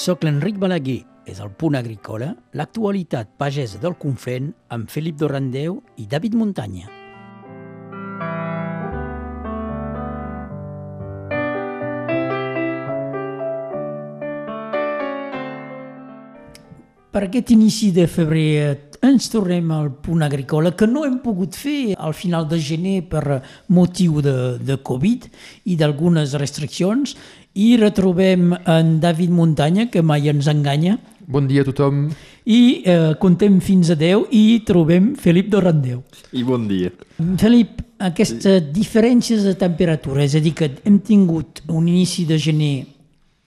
Soc l'Enric Balaguer, és el punt agrícola, l'actualitat pagesa del Confent amb Felip Dorrandeu i David Muntanya. Per aquest inici de febrer ens tornem al punt agrícola que no hem pogut fer al final de gener per motiu de, de Covid i d'algunes restriccions i retrobem en David Muntanya, que mai ens enganya. Bon dia a tothom. I eh, contem fins a 10 i trobem Felip Dorrandeu. I bon dia. Felip, aquestes diferències de temperatura, és a dir, que hem tingut un inici de gener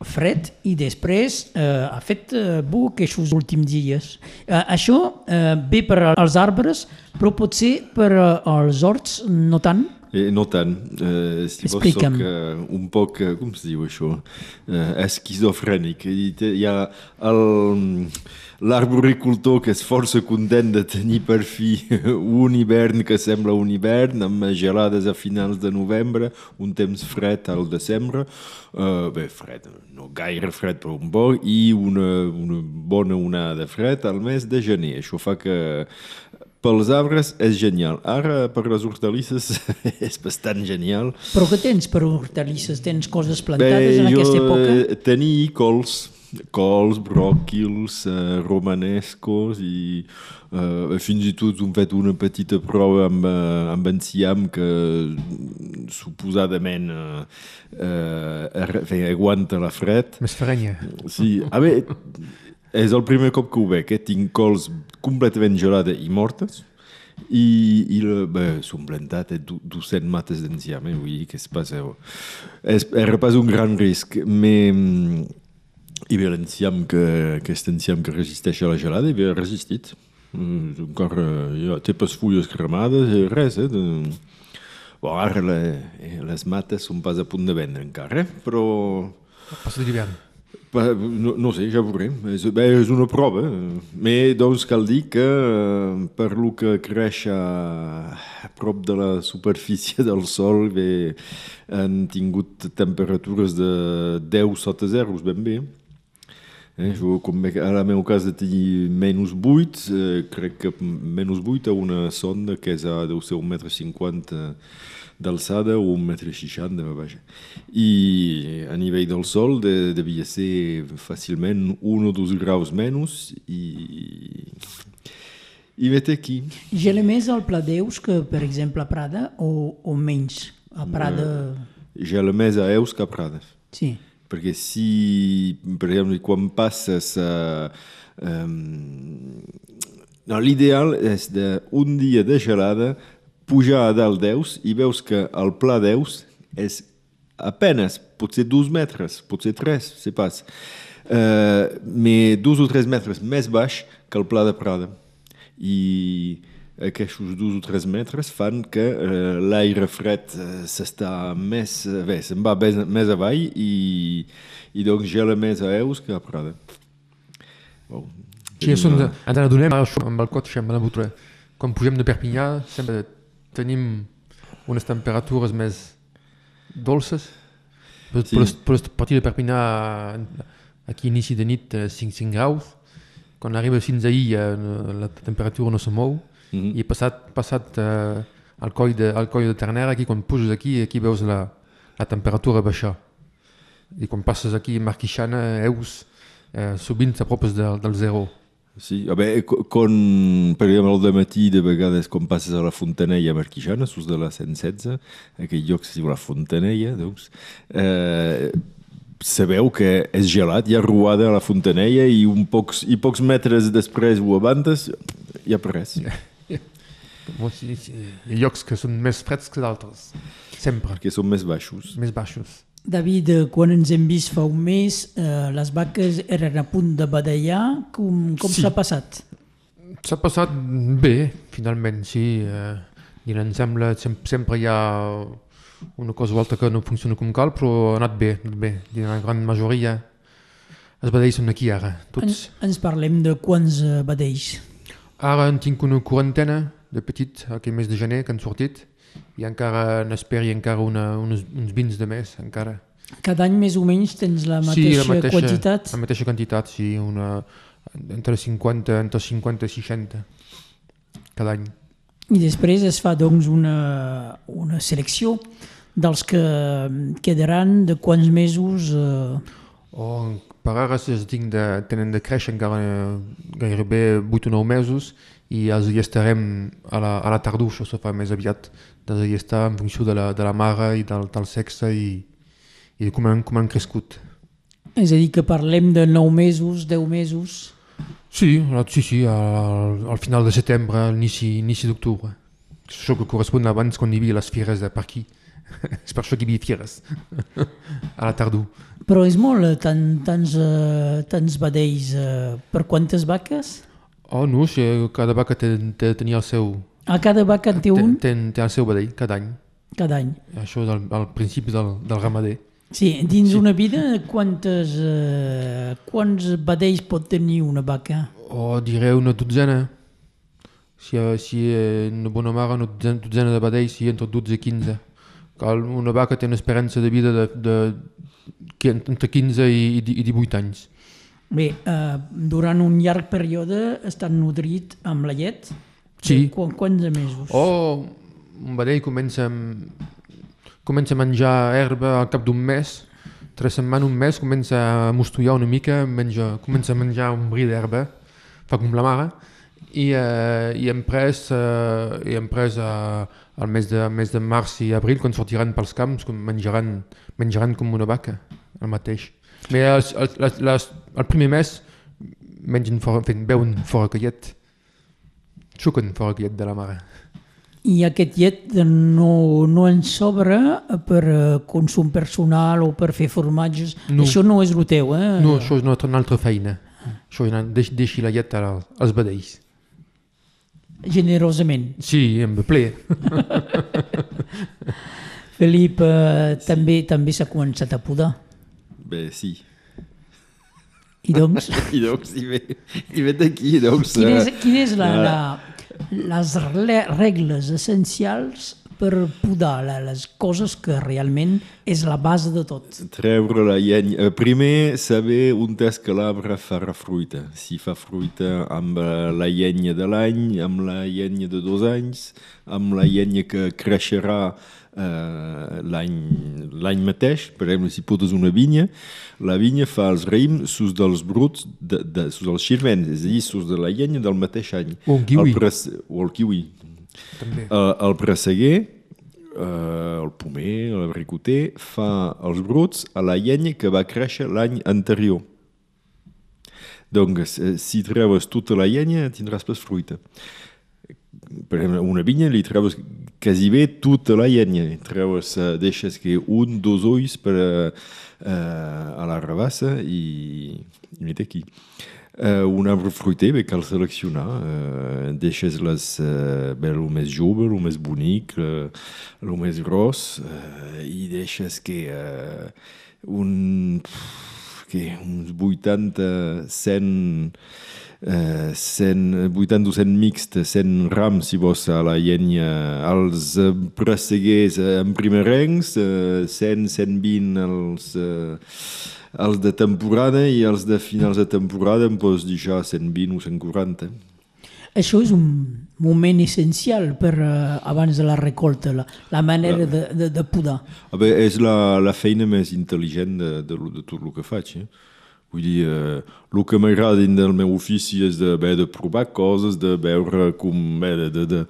fred i després eh, ha fet eh, bo aquests últims dies. Eh, això eh, ve per als arbres, però potser per als horts no tant? Eh, no tant. Eh, si Explica'm. Soc eh, un poc, eh, com es diu això, eh, esquizofrènic. Hi ha el l'arboricultor que és força content de tenir per fi un hivern que sembla un hivern, amb gelades a finals de novembre, un temps fred al desembre, uh, bé, fred, no gaire fred però un bo, i una, una bona onada de fred al mes de gener. Això fa que pels arbres és genial. Ara, per les hortalisses, és bastant genial. Però què tens per hortalisses? Tens coses plantades Bé, en aquesta època? Eh, tenia cols, cols, bròquils, eh, romanescos i eh, fins i tot hem fet una petita prova amb, eh, amb enciam que suposadament eh, eh, aguanta la fred. Més frenya. Sí, a veure, és el primer cop que ho veig, eh? tinc cols completament gelades i mortes i, i bé, són plantat eh, 200 mates d'enciam, eh? vull dir que es passa... És, era pas un gran risc, però i bé, l'enciam que, aquest enciam que resisteix a la gelada, i bé, ha resistit. Mm, encara ja, té pas fulles cremades, i res, eh? De... Bon, ara le, les mates són pas a punt de vendre encara, eh? però... Passa l'hivern. No, no sé, ja veurem. És, bé, és una prova. Però doncs cal dir que per lo que creix a, a prop de la superfície del sol bé, han tingut temperatures de 10 sota zeros ben bé. Eh, jo, com ara el meu cas de tenir menys 8, eh, crec que menys 8 a una sonda que és a, deu ser un metre 50 d'alçada o un metre 60, vaja. I a nivell del sol de, devia ser fàcilment un o dos graus menys i, i vet aquí. Gela més al Pla d'Eus que, per exemple, a Prada o, o menys? A Prada... Eh, gela més a Eus que a Prada. Sí. Perquè si, per exemple, quan passes a... Um, no, l'ideal és d'un dia de gelada pujar a dalt d'Eus i veus que el pla d'Eus és apenas, potser dos metres, potser tres, sé pas, uh, mais dos o tres metres més baix que el pla de Prada. I aquests dos o tres metres fan que uh, l'aire fred uh, s'està més, bé, se'n va més, més avall i, i doncs gela més a Eus que a Prada. Bon, sí, de, ens adonem amb el cotxe, amb la motora. Quan pugem de Perpinyà sempre tenim unes temperatures més dolces. Però, sí. però, a partir de Perpinyà, aquí inici de nit, 5-5 graus. Quan arriba fins ahir, la temperatura no se mou. Mm -hmm. I passat, passat uh, al, coll de, al coll de Ternera, aquí quan puges aquí, aquí veus la, la temperatura baixar. I quan passes aquí a Marquixana, Eus, eh, sovint t'apropes del, del zero. Sí, a veure, quan, per exemple, al matí, de vegades, quan passes a la Fontanella a Marquixana, sus de la 116, aquell lloc se diu la Fontanella, doncs, eh, sabeu que és gelat, hi ha ruada a la Fontanella i, un pocs, i pocs metres després ho avances, hi ha res. Yeah. Hi ha llocs que són més freds que d'altres, sempre. Que són més baixos. Més baixos. David, quan ens hem vist fa un mes, eh, les vaques eren a punt de badallar. Com, com s'ha sí. passat? S'ha passat bé, finalment, sí. Eh, I em sembla sempre, sempre hi ha una cosa o altra que no funciona com cal, però ha anat bé, anat bé. I la gran majoria badells són aquí ara, tots. En, ens parlem de quants badells? Ara en tinc una quarantena de petit, aquell mes de gener que han sortit, i encara n'esperi encara una, uns, uns 20 de més, encara. Cada any més o menys tens la mateixa, sí, la mateixa quantitat? La mateixa quantitat, sí, una, entre 50, entre 50 i 60 cada any. I després es fa doncs una, una selecció dels que quedaran de quants mesos... Eh... O per ara es de, tenen de créixer encara gairebé 8 o 9 mesos i els hi estarem a la, a la tardor, això se fa més aviat, de hi estar en funció de la, de la mare i del, del sexe i, i com han, com han crescut. És a dir, que parlem de 9 mesos, 10 mesos... Sí, sí, sí, al, al final de setembre, a l'inici, inici d'octubre. Això que correspon abans quan hi havia les fires de per aquí. és per això que hi havia fires, a la tardor. Però és molt, eh, tant, tants, uh, tants vedells, uh, per quantes vaques? Oh, no, si cada vaca té, té, tenia el seu... A cada vaca en té un? Té, té, té el seu vedell, cada any. Cada any. Això és al, al principi del, del ramader. Sí, dins sí. una vida quantes, eh, quants vedells pot tenir una vaca? Oh, diré una dotzena. Si, si una bona mare, una dotzena de vedells, si entre 12 i 15. Cal, una vaca té una esperança de vida de, de, de entre 15 i, i 18 anys. Bé, eh, durant un llarg període estan nodrit amb la llet? Sí. Qu quants mesos? Oh, un vedell comença amb comença a menjar herba al cap d'un mes, tres setmanes, un mes, comença a mostullar una mica, menja, comença a menjar un bri d'herba, fa com la mare, i, eh, i hem pres, eh, i hem pres eh, al mes de, mes de març i abril, quan sortiran pels camps, com menjaran, menjaran com una vaca, el mateix. Però els, els, les, les, el primer mes mengen fora, fent, beuen fora collet, xuquen fora collet de la mare i aquest llet no, no en sobra per eh, consum personal o per fer formatges. No. Això no és el teu, eh? No, això és una, una altra feina. Això és deix, deixi la llet als vedells. Generosament. Sí, amb ple. Felip, eh, també també s'ha començat a podar. Bé, sí. I doncs? I doncs, i ve, i ve d'aquí, doncs... Quina és, quina és la, la, les regles essencials per podar les coses que realment és la base de tot. Treure la llenya. Eh, primer, saber on és que l'arbre farà fruita. Si fa fruita amb la llenya de l'any, amb la llenya de dos anys, amb la llenya que creixerà eh, l'any mateix, per exemple, si potes una vinya, la vinya fa els raïms sus dels bruts, de, de, sus dels xirvents, és a dir, sus de la llenya del mateix any. O el kiwi. El pres, o el kiwi. També. Uh, el presseguer, uh, el pomer, l'abricoter, fa els bruts a la llenya que va créixer l'any anterior. Donc, si treus tota la llenya, tindràs pas fruita. Per exemple, una vinya li treus quasi bé tota la llenya. Treus, uh, deixes que un, dos ulls per... Uh, uh, a la rabassa i, i aquí. Uh, un arbre fruiter bé, cal seleccionar, uh, deixes les, uh, bé, el més jove, el més bonic, uh, el més gros, uh, i deixes que uh, un, que uns 80, 100 eh, 180 100 mixt, 100 rams, si vols, a la llenya, els eh, presseguers eh, en primerencs, eh, 100, 120 els, els de temporada i els de finals de temporada em pots dir ja 120 o 140. Això és un moment essencial per uh, abans de la recolta, la, la manera de, de, de podar. A veure, és la, la feina més intel·ligent de, de, de tot el que faig. Eh? Vull dir, eh, el que m'agrada del meu ofici és de, bé, de provar coses, de veure com, bé, de, de, de,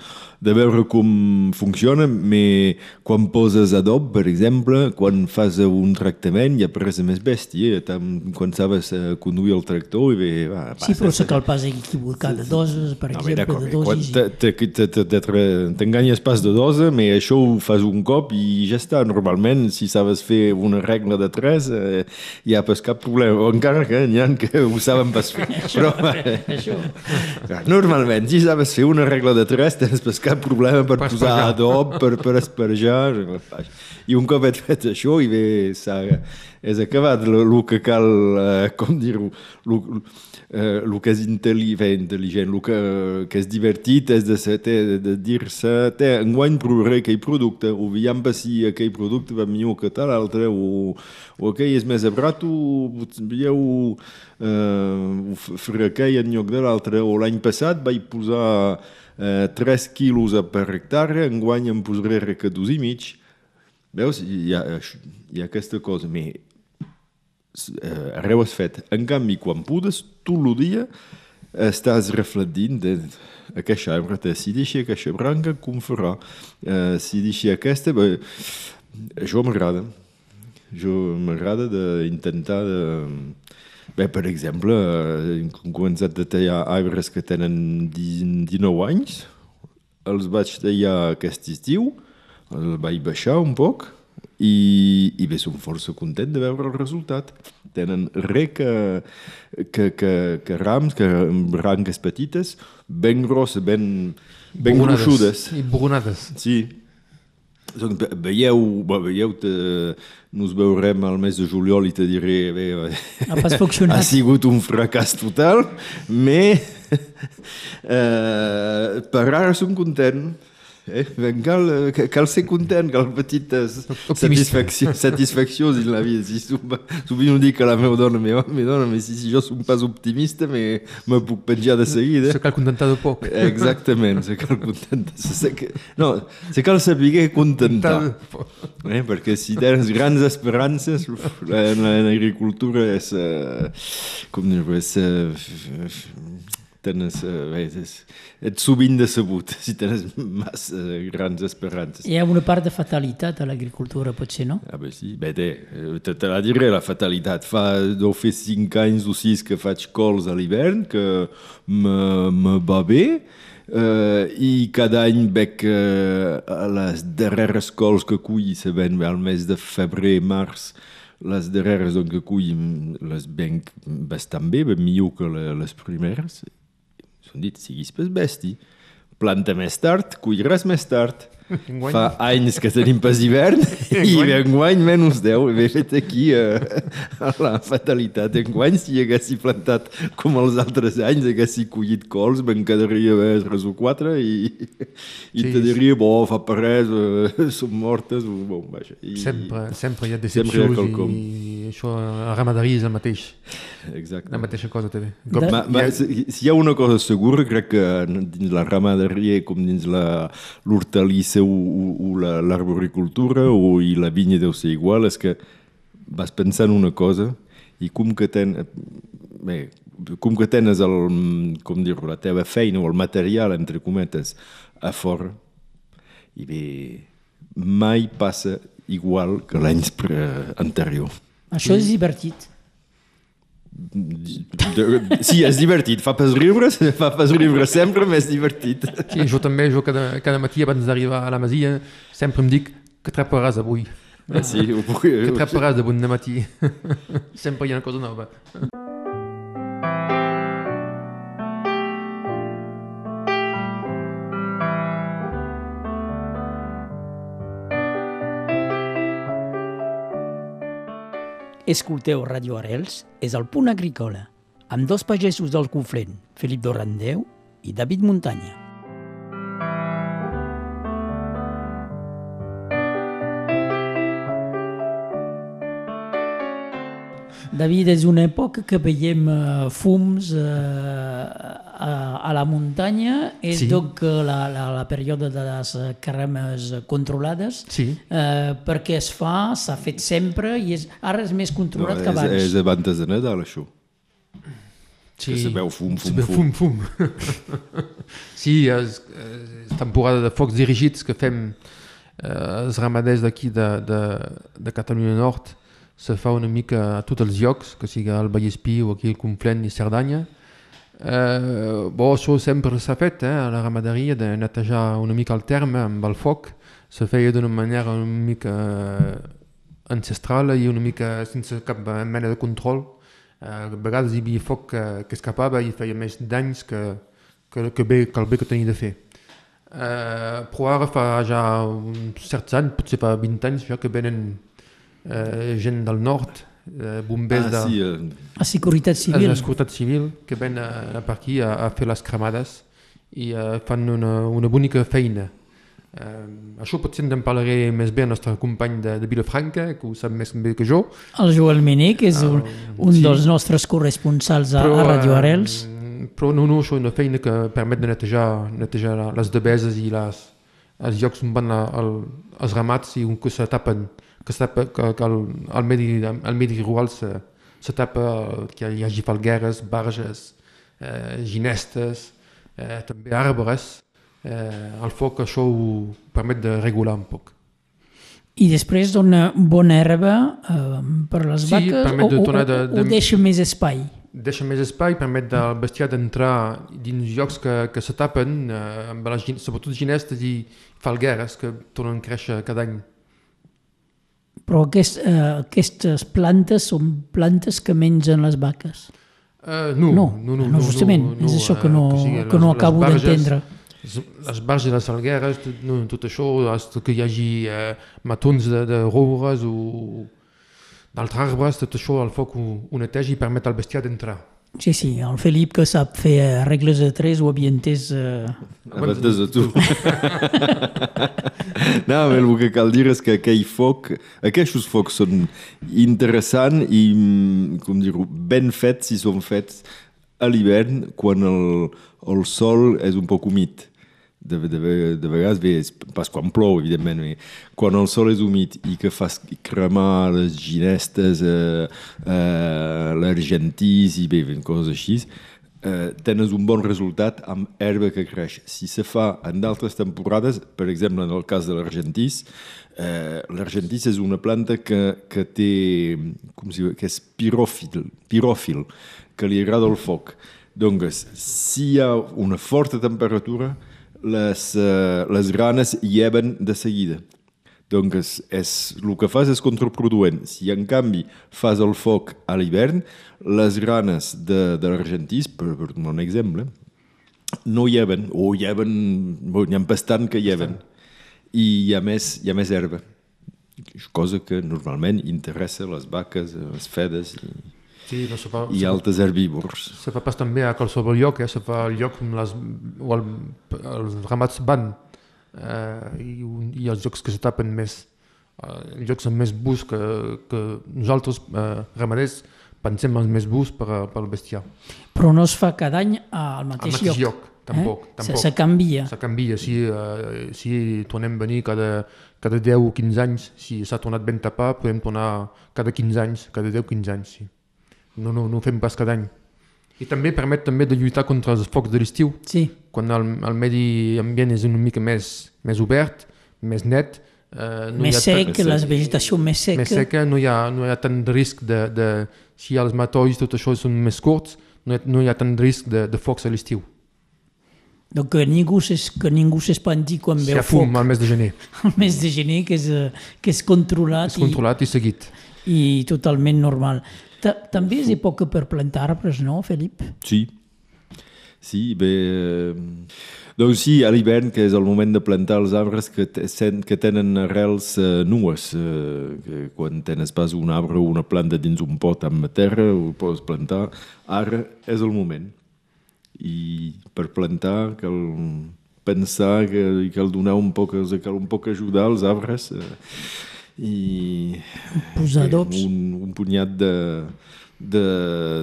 de veure com funciona, però quan poses adob, per exemple, quan fas un tractament hi ha presa més bèstia, eh? quan sabes eh, conduir el tractor i bé... Va, sí, però sé que el pas equivocat de doses, per no, exemple, de dosis... T'enganyes pas de dose, però això ho fas un cop i ja està. Normalment, si sabes fer una regla de tres, eh, ha pas cap problema. O encara encara que n'hi ha que ho saben pas fer. Però, això. Normalment, si sabes fer una regla de tres, tens pas cap problema per, posar adob, per, per esperjar. I un cop et fet això, i bé, és acabat. El que cal, eh, com dir-ho, el que és intel·ligent, el que, que és divertit és de, ser, de, de dir-se enguany provaré aquell producte, o veiem si aquell producte va millor que tal l'altre, o, o aquell és més abrat, o veieu eh, fer aquell en lloc de l'altre, o l'any passat vaig posar eh, 3 quilos per hectare, enguany em posaré a dos i mig. Veus? Hi ha, hi ha aquesta cosa. Me, eh, arreu és fet. En canvi, quan pudes, tu el dia estàs reflectint de aquesta arbre, si deixa aquesta branca, com farà? Eh, si deixa aquesta, bé, això m'agrada. Això m'agrada d'intentar de... Bé, per exemple, hem començat a tallar arbres que tenen 19 anys, els vaig tallar aquest estiu, el vaig baixar un poc, i, i bé, som força content de veure el resultat. Tenen re que, que, que, que rams, que branques petites, ben grosses, ben, ben gruixudes. I buronades. Sí. Doncs veieu, veieu te, nos veurem al mes de juliol i te diré bé, ha, pas funcionat. ha sigut un fracàs total, però eh, per ara som content Eh? Cal, cal ser content, cal petites satisfaccions, satisfaccions en la vida. Si sovint ho dic a la meva dona, meva, meva dona, si, si jo som pas optimista, me, me puc penjar de seguida. Se cal contentar de poc. Exactament, se cal contentar. Se, se, no, se cal saber contentar. Eh? Perquè si tens grans esperances, l'agricultura és, uh, com dir és, uh, tens, uh, és, ets sovint decebut si tens massa grans esperances. Hi ha una part de fatalitat a l'agricultura, potser, no? Ah, bé, sí. Bé, te, te, te la diré, la fatalitat. Fa, deu fer cinc anys o sis que faig cols a l'hivern, que me, me va bé, Uh, i cada any veig uh, les darreres cols que cull se ven al mes de febrer, març, les darreres doncs, que cull les venc bastant bé, millor que les primeres dit, siguis pas besti. Planta més tard, colliràs més tard. Enguany. Fa anys que tenim pas hivern i enguany menys 10. He fet aquí uh, la fatalitat. Enguany, si haguessi plantat com els altres anys, haguessi collit cols, me'n quedaria bé tres o quatre i, i sí, te diria, bo, fa per res, uh, són mortes. Bon, vaja. I, sempre, sempre hi ha decepcions i això, a ramaderia és el mateix. Exacte. La mateixa cosa també. Com, ma, ma, si, si hi ha una cosa segura, crec que dins la ramaderia com dins l'hortalissa o, o l'arboricultura o i la vinya deu ser igual, és que vas pensant una cosa i com que, ten, bé, com que tens el, com dir la teva feina o el material, entre cometes, a fora, i bé, mai passa igual que l'any anterior. Això és divertit. Sí, és divertit. Fa pas riure, fa pas riure sempre, més divertit. Sí, jo també, jo cada, cada matí abans d'arribar a la masia, sempre em dic que treparàs avui. Ah, sí, ho puc... Que treparàs de bon matí. sempre hi ha una cosa nova. Escolteu Radio Arrels, és el punt agrícola, amb dos pagesos del Conflent, Felip Dorandeu i David Muntanya. David, és una època que veiem uh, fums uh, a, a la muntanya, és sí. donc la, la, la període de les cremes controlades, sí. uh, perquè es fa, s'ha fet sempre, i és, ara és més controlat no, que abans. És, és abans de Nadal, això. Sí. Que se veu fum, fum, se fum. fum, fum. sí, és, és temporada de focs dirigits que fem eh, els ramaders d'aquí de, de, de Catalunya Nord, se fa una mica a tots els llocs, que sigui al Vallespí o aquí al Conflent i Cerdanya. Eh, bo, això sempre s'ha fet, eh, a la ramaderia, de netejar una mica el terme amb el foc. Se feia d'una manera una mica ancestral i una mica sense cap mena de control. Eh, a vegades hi havia foc que, que escapava i feia més danys que, que, que, bé, que el bé que tenia de fer. Eh, però ara fa ja uns certs anys, potser fa 20 anys ja que venen eh, gent del nord eh, bombers Ah, de, sí, eh, A Seguretat de Civil. la Seguretat Civil que ven a, a per aquí a, a fer les cremades i eh, fan una, una bonica feina. Eh, això potser en parlaré més bé al nostre company de, de Vilafranca, que ho sap més bé que jo. El Joel Mené, que és un, un sí. dels nostres corresponsals a, a Radio eh, Arels. però no, no, això és una feina que permet de netejar, netejar les debeses i les, els llocs on van la, el, els ramats i on que se tapen, que, que, que el, el, medi, el medi rural se, se tapa, que hi hagi falgueres, barges, eh, ginestes, eh, també arbres. Eh, el foc això ho permet de regular un poc. I després dona bona herba eh, per les Sí, vaques o, de de- de- o deixa més espai? Deixa més espai, permet del bestiar d'entrar dins llocs que, que se tapen, eh, amb les, sobretot ginestes i falgueres que tornen a créixer cada any. Però aquest, eh, aquestes plantes són plantes que mengen les vaques. Uh, no, No, no, no, no, justament, és això que no- que no acabo d'entendre. Les, barges, les falgueres, tot, no, tot això, que hi hagi eh, matons de, de roures o d'altres arbres, tot això el foc ho, ho neteja i permet al bestiar d'entrar. Sí, sí, el Felip que sap fer eh, regles de tres ho havia entès... Eh, abans de tu. no, però el que cal dir és que aquell foc, aquests focs són interessants i, mm, com dir-ho, ben fets si són fets a l'hivern quan el, el sol és un poc humit. De, de, de vegades, és pas quan plou, evidentment, bé. quan el sol és humit i que fas cremar les ginestes, eh, eh, l'argentís i bé, coses així, eh, tens un bon resultat amb herba que creix. Si se fa en d'altres temporades, per exemple, en el cas de l'argentís, eh, l'argentís és una planta que, que té, com si, que és piròfil, piròfil, que li agrada el foc. Doncs, si hi ha una forta temperatura, les, eh, les granes lleven de seguida. Doncs és, el que fas és contraproduent. Si en canvi fas el foc a l'hivern, les granes de, de l'argentís, per, per un exemple, no lleven, o lleven, bon, hi ha bastant que lleven, i hi ha més, hi ha més herba, cosa que normalment interessa les vaques, les fedes i, Sí, no se fa, i se, altres herbívors. se fa pas també a qualsevol lloc, eh? se fa al lloc on les, o el, els ramats van eh, i, un- i els llocs que se tapen més, eh, llocs amb més bus que, que nosaltres, eh, ramaders, pensem els més bus per, a- pel bestiar. però no es fa cada any al Al mateix, mateix lloc, tampoc. eh? tampoc. Se, se canvia. Se canvia, si, eh, si tornem a venir cada, cada 10 o 15 anys, si s'ha tornat ben tapat, podem tornar cada 15 anys, cada 10 o 15 anys, sí. No, no, no ho fem pas cada any. I també permet també de lluitar contra els focs de l'estiu, Sí, quan el, el medi ambient és una mica més, més obert, més net, eh, no més hi ha sec, més la vegetació més seca. més seca, no hi ha, no hi ha tant de risc de, de si els matolls, tot això són més curts, no hi ha, no hi ha tant de risc de, de focs a l'estiu. Donc que ningú s'es- que ningú s'espanti quan Si veu fum foc al mes de gener, al mes de gener, que és, eh, que és controlat, és controlat i seguit. i, i totalment normal. Ta També és època per plantar arbres, no, Felip? Sí. Sí, bé... eh, Doncs sí, a l'hivern, que és el moment de plantar els arbres que, que tenen arrels eh, nues. Eh, que quan tens pas un arbre o una planta dins un pot amb terra, ho pots plantar. Ara és el moment. I per plantar cal pensar que cal donar un poc, cal un poc ajudar els arbres eh, i Posar adobs. un, un punyat de, de,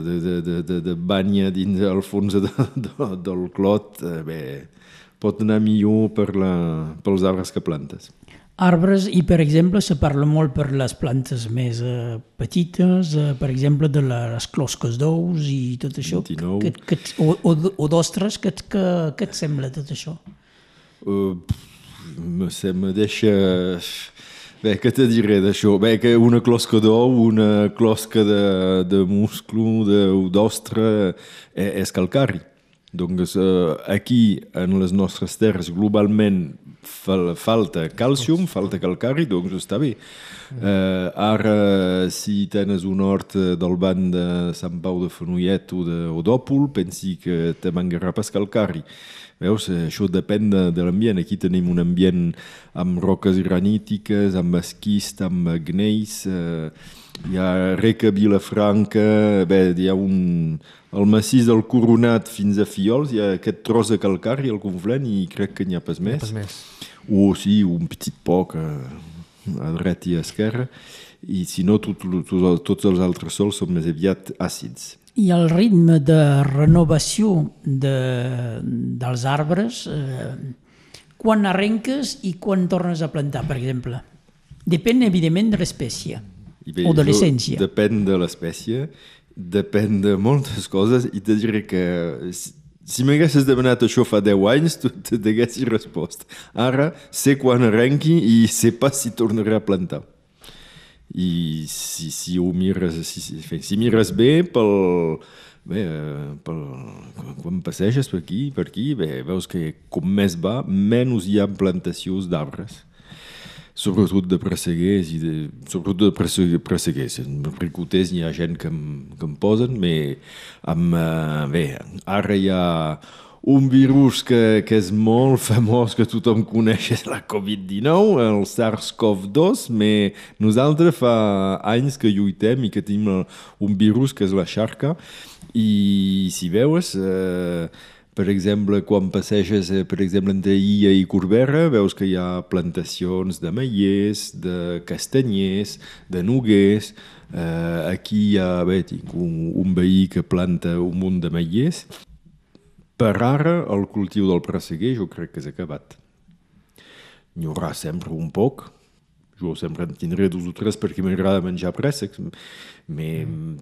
de, de, de, de, de banya dins al fons de, de, del clot, eh, bé, pot anar millor per la, pels arbres que plantes. Arbres, i per exemple, se parla molt per les plantes més eh, petites, eh, per exemple, de les closques d'ous i tot això. 29. Que, que, o o, o d'ostres, què que, que et sembla tot això? Uh, me, se me deixa... Bé, què te diré d'això? Bé, que una closca d'ou, una closca de, de musclo, d'ostre, és, és calcari. Doncs eh, aquí, en les nostres terres, globalment fal, falta càlcium, falta calcari, doncs està bé. Eh, ara, si tens un hort del banc de Sant Pau de Fenollet o de- o d'Òpol, pensi que te mangarà pas calcari. Veus, eh, això depèn de, de l'ambient. Aquí tenim un ambient amb roques granítiques, amb esquist, amb gneis, eh, hi ha Reca, Vilafranca, bé, hi ha un... El massís del Coronat fins a Fiols, hi ha aquest tros de calcar i el Conflent i crec que n'hi ha pas més. Pas més. O sí, un petit poc a, a dreta i a esquerra. I si no, tot, tot, tots els altres sols són més aviat àcids. I el ritme de renovació de, dels arbres, eh, quan arrenques i quan tornes a plantar, per exemple? Depèn, evidentment, de l'espècie o de l'essència. Depèn de l'espècie, depèn de moltes coses i te diré que si- si m'haguessis demanat això fa 10 anys, tu t'haguessis respost. Ara sé quan arrenqui i sé pas si tornaré a plantar. I si, si ho mires, si, si, si mires bé pel, bé, pel, quan passeges per aquí, per aquí, bé, veus que com més va, menys hi ha plantacions d'arbres sobretot de presseguers i de, sobretot de presseguers. En ricoters hi ha gent que em, que em posen, però amb, eh, bé, ara hi ha un virus que, que és molt famós, que tothom coneix, és la Covid-19, el SARS-CoV-2, però nosaltres fa anys que lluitem i que tenim un virus que és la xarca i si veus, eh, per exemple, quan passeges, eh, per exemple, entre Illa i Corbera, veus que hi ha plantacions de maiers, de castanyers, de noguers. Eh, aquí hi ha, bé, tinc un, un veí que planta un munt de maiers. Per ara, el cultiu del presseguer jo crec que és acabat. N'hi haurà sempre un poc. Jo sempre en tindré dos o tres perquè m'agrada menjar préssecs. Mm.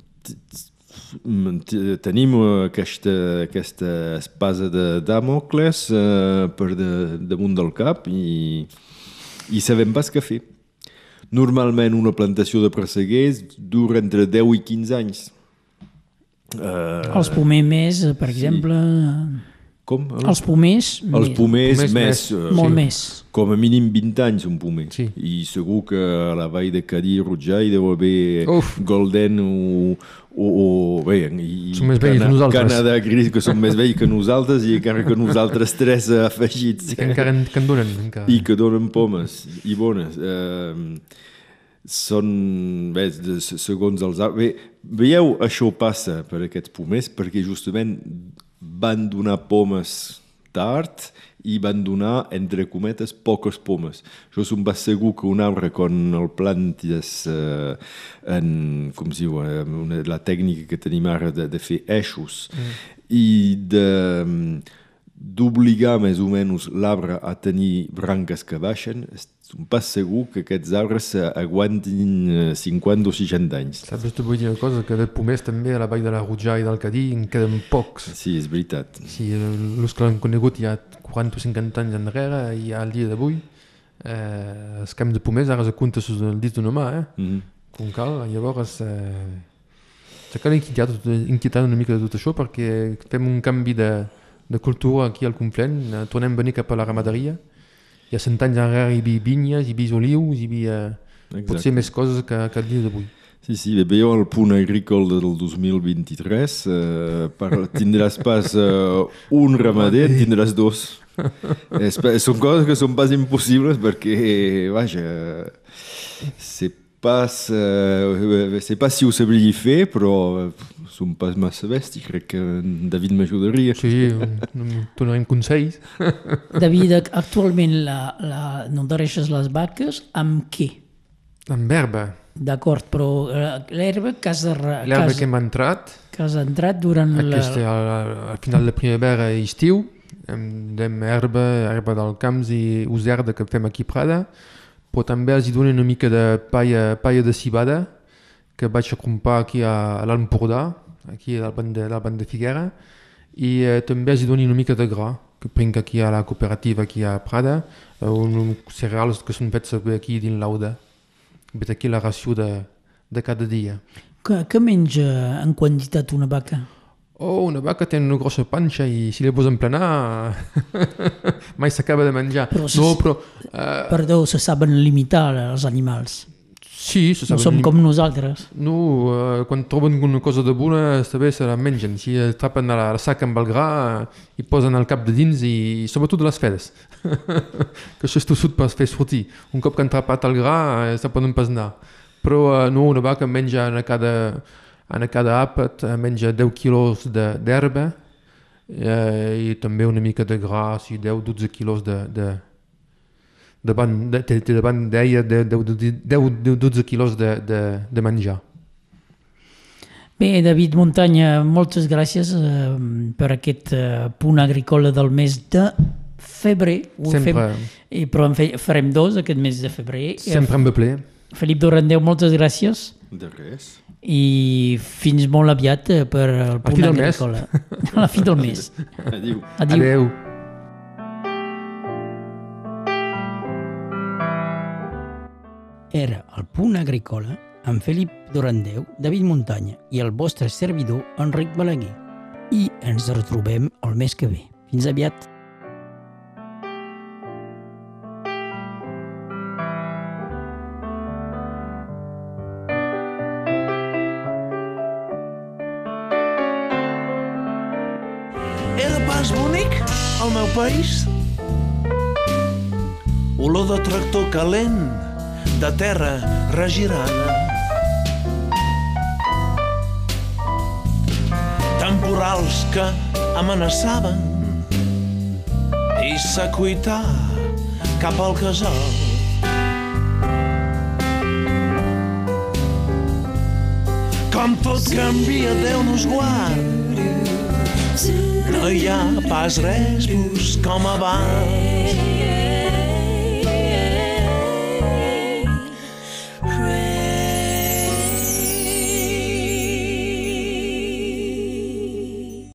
Tenim aquesta, aquesta espasa de Damocles eh, per de, damunt del cap i, i sabem pas què fer. Normalment una plantació de presseguers dura entre 10 i 15 anys. Eh, Els pomers més, eh, per exemple... com? Els pomers, Els pomers, Pomers més, més, eh, molt sí. més. Com a mínim 20 anys un pomer. Sí. I segur que a la vall de Cadí i Rutjà hi deu haver Uf. Golden o, o, o bé, i Són més vells que nosaltres. Canadà Gris, que són més vells que nosaltres i encara que nosaltres tres afegits. Que encara en, que en donen. Encara. I que donen pomes i bones. Eh, són, bé, segons els... Bé, veieu, això passa per aquests pomers perquè justament van donar pomes tard i van donar, entre cometes, poques pomes. Jo som pas segur que un arbre, quan el plantes eh, en, com es diu, una, la tècnica que tenim ara de, de fer eixos mm. i de d'obligar més o menys l'arbre a tenir branques que baixen, som pas segur que aquests arbres aguantin eh, 50 o 60 anys. Saps, te vull dir una cosa, que de pomers també a la vall de la Rutjà i del Cadí en queden pocs. Sí, és veritat. Sí, els que l'han conegut ha 40 o 50 anys enrere i al dia d'avui eh, els camps de pomers ara se compta sus el dit d'una mà, eh? Mm -hmm. Com cal, llavors eh, se cal inquietar, inquietar una mica de tot això perquè fem un canvi de, de cultura aquí al Conflent, eh, tornem a venir cap a la ramaderia. Hi ha cent anys enrere hi havia vinyes, hi havia olius, hi havia potser més coses que, que al dia d'avui. Sí, sí, bé, veieu el punt agrícola del 2023, eh, per, tindràs pas eh, un ramader, tindràs dos. És, són coses que són pas impossibles perquè, vaja, sé pas, eh, sé pas si ho sabria fer, però eh, som pas massa bèstia, crec que en David m'ajudaria. Sí, donarem consells. David, actualment la, la, no deixes les vaques amb què? Amb herba. D'acord, però eh, l'herba que has, L'herba que hem entrat, que has entrat durant aquesta, la... al, al final de primavera i estiu, hem herba, herba del camps i userda que fem aquí a Prada, però també els hi dono una mica de paia, paia de cibada que vaig a comprar aquí a, a l'Empordà, aquí al banc de, de Figuera, i eh, també els hi dono una mica de gra, que prenc aquí a la cooperativa aquí a Prada, eh, un, cereals que són fets aquí dins l'Auda. Vet aquí la ració de, de cada dia. Que, que menja en quantitat una vaca? Oh, una vaca té una grossa panxa i si la posen plenar mai s'acaba de menjar. Però si- no, però... Uh, Perdó, se saben limitar els animals. sí, se No saben... som com nosaltres. No, uh, quan troben una cosa de bona, està bé, se la mengen. Si atrapen a la, la sac amb el gra uh, i posen el cap de dins i sobretot les fedes. que això és tossut per fer sortir. Un cop que han atrapat el gra, se poden pas anar. Però uh, no, una vaca menja en cada, en cada àpat, uh, menja 10 quilos d'herba uh, i també una mica de gras i 10-12 quilos de, de, de, ban, de, de, de ban deia 10-12 quilos de, de, de menjar. Bé, David Muntanya, moltes gràcies eh, per aquest eh, punt agrícola del mes de febrer. Ho Sempre, Fem, i, però en fe, farem dos aquest mes de febrer. sempre em ve ple. Eh, Felip Dorandeu, moltes gràcies De res. i fins molt aviat eh, per el punt agrícola. A la fi del mes. Adiu. Adiu. Adeu. Era el punt agrícola amb Felip Dorandeu, David Muntanya i el vostre servidor Enric Balaguer. I ens retrobem el mes que ve. Fins aviat. Pas bonic, el meu país? Olor de tractor calent, de terra regirada. Temporals que amenaçaven i s'acuitar cap al casal. Com tot canvia, Déu nos guard. No hi ha pas res bus com abans.